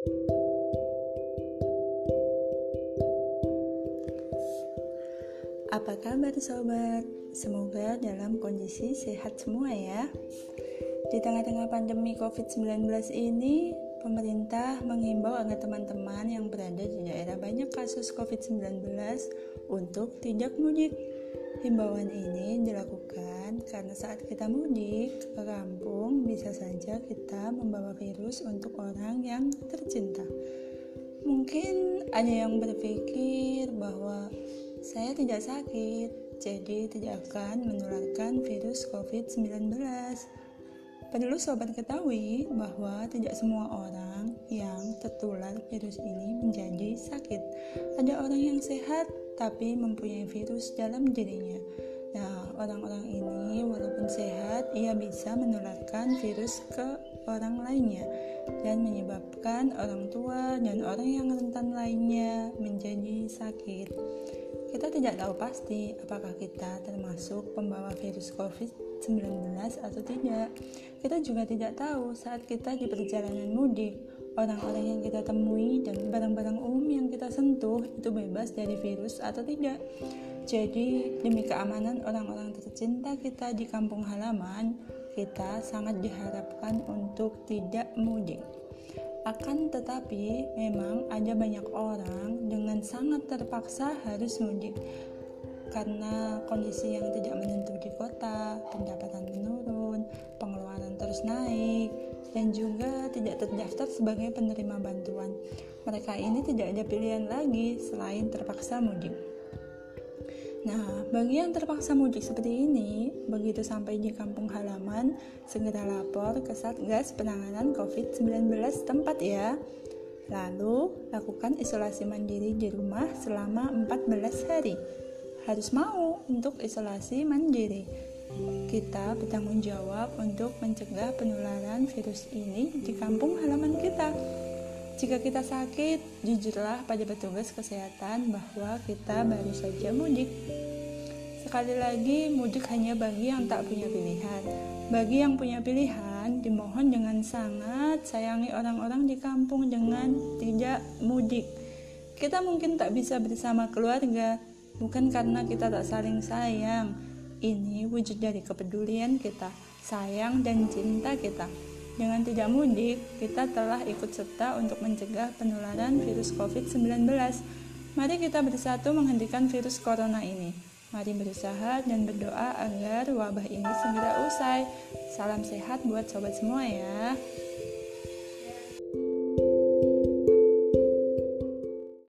Apa kabar sobat? Semoga dalam kondisi sehat semua ya. Di tengah-tengah pandemi COVID-19 ini, pemerintah menghimbau agar teman-teman yang berada di daerah banyak kasus COVID-19 untuk tidak mudik. Himbauan ini dilakukan karena saat kita mudik ke kampung bisa saja kita membawa virus untuk orang yang tercinta. Mungkin ada yang berpikir bahwa saya tidak sakit, jadi tidak akan menularkan virus COVID-19. Perlu sobat ketahui bahwa tidak semua orang yang tertular virus ini menjadi sakit. Ada orang yang sehat tapi mempunyai virus dalam dirinya. Nah, orang-orang ini walaupun sehat, ia bisa menularkan virus ke orang lainnya dan menyebabkan orang tua dan orang yang rentan lainnya menjadi sakit. Kita tidak tahu pasti apakah kita termasuk pembawa virus COVID-19 atau tidak. Kita juga tidak tahu saat kita di perjalanan mudik, orang-orang yang kita temui dan barang-barang umum yang kita sentuh itu bebas dari virus atau tidak. Jadi, demi keamanan orang-orang tercinta kita di kampung halaman, kita sangat diharapkan untuk tidak mudik. Akan tetapi, memang ada banyak orang dengan sangat terpaksa harus mudik karena kondisi yang tidak menentu di kota, pendapatan menurun, pengeluaran terus naik, dan juga tidak terdaftar sebagai penerima bantuan. Mereka ini tidak ada pilihan lagi selain terpaksa mudik. Nah, bagi yang terpaksa mudik seperti ini, begitu sampai di kampung halaman, segera lapor ke Satgas Penanganan COVID-19 tempat ya. Lalu, lakukan isolasi mandiri di rumah selama 14 hari. Harus mau untuk isolasi mandiri. Kita bertanggung jawab untuk mencegah penularan virus ini di kampung halaman kita. Jika kita sakit, jujurlah pada petugas kesehatan bahwa kita baru saja mudik. Sekali lagi, mudik hanya bagi yang tak punya pilihan. Bagi yang punya pilihan, dimohon dengan sangat sayangi orang-orang di kampung dengan tidak mudik. Kita mungkin tak bisa bersama keluarga, bukan karena kita tak saling sayang. Ini wujud dari kepedulian kita, sayang dan cinta kita. Dengan tidak mudik, kita telah ikut serta untuk mencegah penularan virus COVID-19. Mari kita bersatu menghentikan virus corona ini. Mari berusaha dan berdoa agar wabah ini segera usai. Salam sehat buat sobat semua ya.